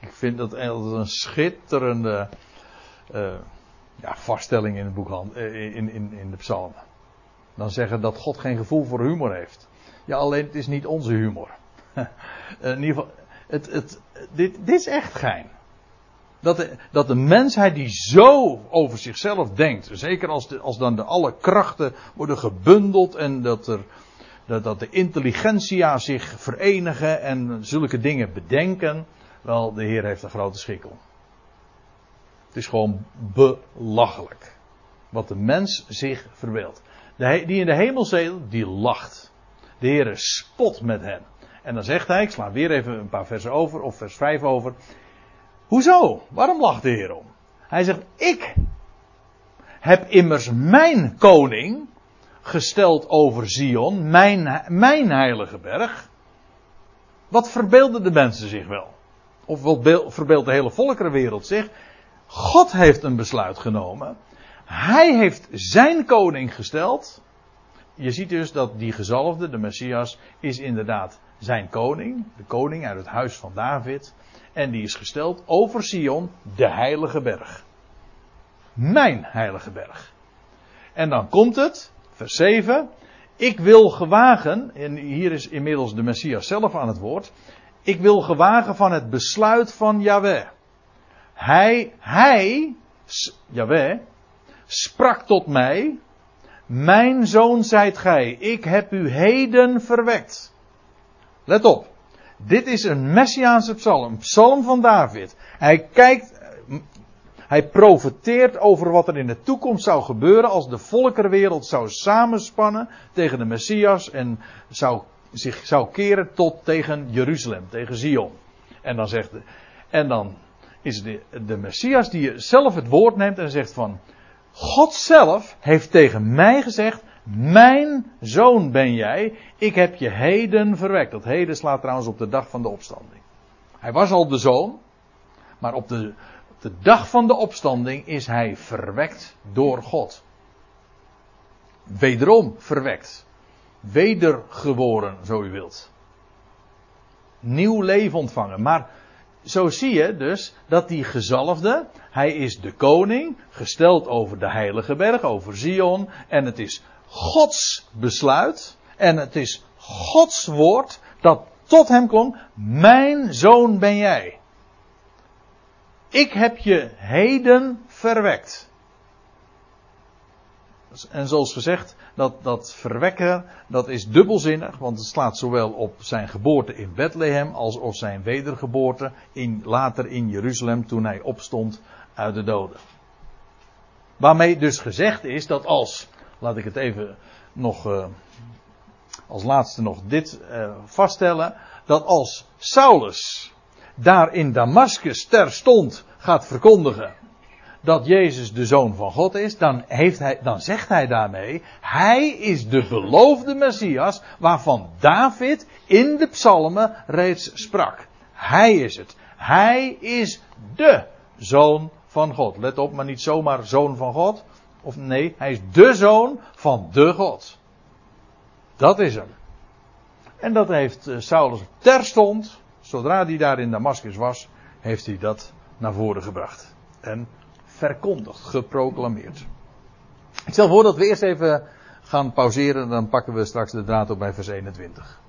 Ik vind dat een schitterende uh, ja, vaststelling in het boek in, in, in de psalmen. Dan zeggen dat God geen gevoel voor humor heeft. Ja, alleen het is niet onze humor. in ieder geval, het, het, dit, dit is echt gein. Dat de, dat de mensheid die zo over zichzelf denkt, zeker als, als dan de alle krachten worden gebundeld en dat er dat, dat de intelligentia zich verenigen en zulke dingen bedenken. Wel, de Heer heeft een grote schikkel. Het is gewoon belachelijk. Wat de mens zich verbeeldt. Die in de hemel die lacht. De Heer spot met hen. En dan zegt hij, ik sla weer even een paar versen over, of vers 5 over. Hoezo? Waarom lacht de Heer om? Hij zegt, ik heb immers mijn koning, gesteld over Zion, mijn, mijn heilige berg. Wat verbeelden de mensen zich wel? Of wat verbeeldt de hele volkerenwereld zich? God heeft een besluit genomen. Hij heeft zijn koning gesteld. Je ziet dus dat die gezalfde, de Messias, is inderdaad zijn koning. De koning uit het huis van David. En die is gesteld over Sion, de heilige berg. Mijn heilige berg. En dan komt het, vers 7. Ik wil gewagen, en hier is inmiddels de Messias zelf aan het woord. Ik wil gewagen van het besluit van Yahweh. Hij, hij, sprak tot mij. Mijn zoon zijt gij, ik heb u heden verwekt. Let op. Dit is een Messiaanse psalm, psalm van David. Hij kijkt hij profeteert over wat er in de toekomst zou gebeuren als de volkerenwereld zou samenspannen tegen de Messias en zou, zich zou keren tot tegen Jeruzalem, tegen Zion. En dan zegt en dan is de, de Messias die zelf het woord neemt en zegt van, God zelf heeft tegen mij gezegd, mijn zoon ben jij, ik heb je heden verwekt. Dat heden slaat trouwens op de dag van de opstanding. Hij was al de zoon, maar op de, de dag van de opstanding is hij verwekt door God. Wederom verwekt. Wedergeboren, zo u wilt. Nieuw leven ontvangen. Maar zo zie je dus dat die gezalfde, hij is de koning, gesteld over de heilige berg, over Zion. En het is Gods besluit. En het is Gods woord dat tot hem klonk. Mijn zoon ben jij. Ik heb je heden verwekt. En zoals gezegd, dat, dat verwekken, dat is dubbelzinnig, want het slaat zowel op zijn geboorte in Bethlehem als op zijn wedergeboorte in, later in Jeruzalem toen hij opstond uit de doden. Waarmee dus gezegd is dat als, laat ik het even nog, uh, als laatste nog dit uh, vaststellen, dat als Saulus daar in Damascus terstond gaat verkondigen dat Jezus de Zoon van God is, dan, heeft hij, dan zegt hij daarmee, hij is de beloofde Messias waarvan David in de psalmen reeds sprak. Hij is het. Hij is de Zoon van God. Let op, maar niet zomaar Zoon van God. Of nee, hij is de Zoon van de God. Dat is hem. En dat heeft eh, Saulus terstond, zodra hij daar in Damascus was, heeft hij dat naar voren gebracht. En verkondigd, geproclameerd. Ik stel voor dat we eerst even gaan pauzeren, dan pakken we straks de draad op bij vers 21.